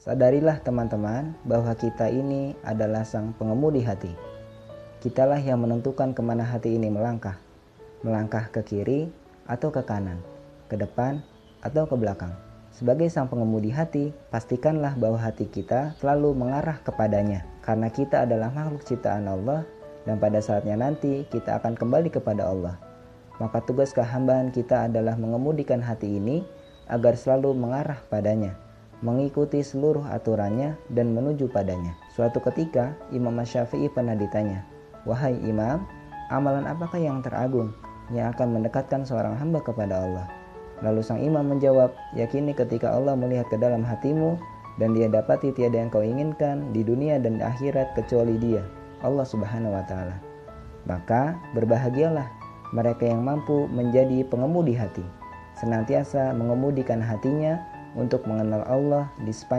Sadarilah teman-teman bahwa kita ini adalah sang pengemudi hati. Kitalah yang menentukan ke mana hati ini melangkah. Melangkah ke kiri atau ke kanan, ke depan atau ke belakang. Sebagai sang pengemudi hati, pastikanlah bahwa hati kita selalu mengarah kepadanya. Karena kita adalah makhluk ciptaan Allah dan pada saatnya nanti kita akan kembali kepada Allah. Maka tugas kehambaan kita adalah mengemudikan hati ini agar selalu mengarah padanya mengikuti seluruh aturannya dan menuju padanya. Suatu ketika Imam Syafi'i pernah ditanya, "Wahai Imam, amalan apakah yang teragung yang akan mendekatkan seorang hamba kepada Allah?" Lalu sang imam menjawab, "Yakini ketika Allah melihat ke dalam hatimu dan dia dapati tiada yang kau inginkan di dunia dan di akhirat kecuali Dia, Allah Subhanahu wa taala." Maka berbahagialah mereka yang mampu menjadi pengemudi hati, senantiasa mengemudikan hatinya untuk mengenal Allah di sepanjang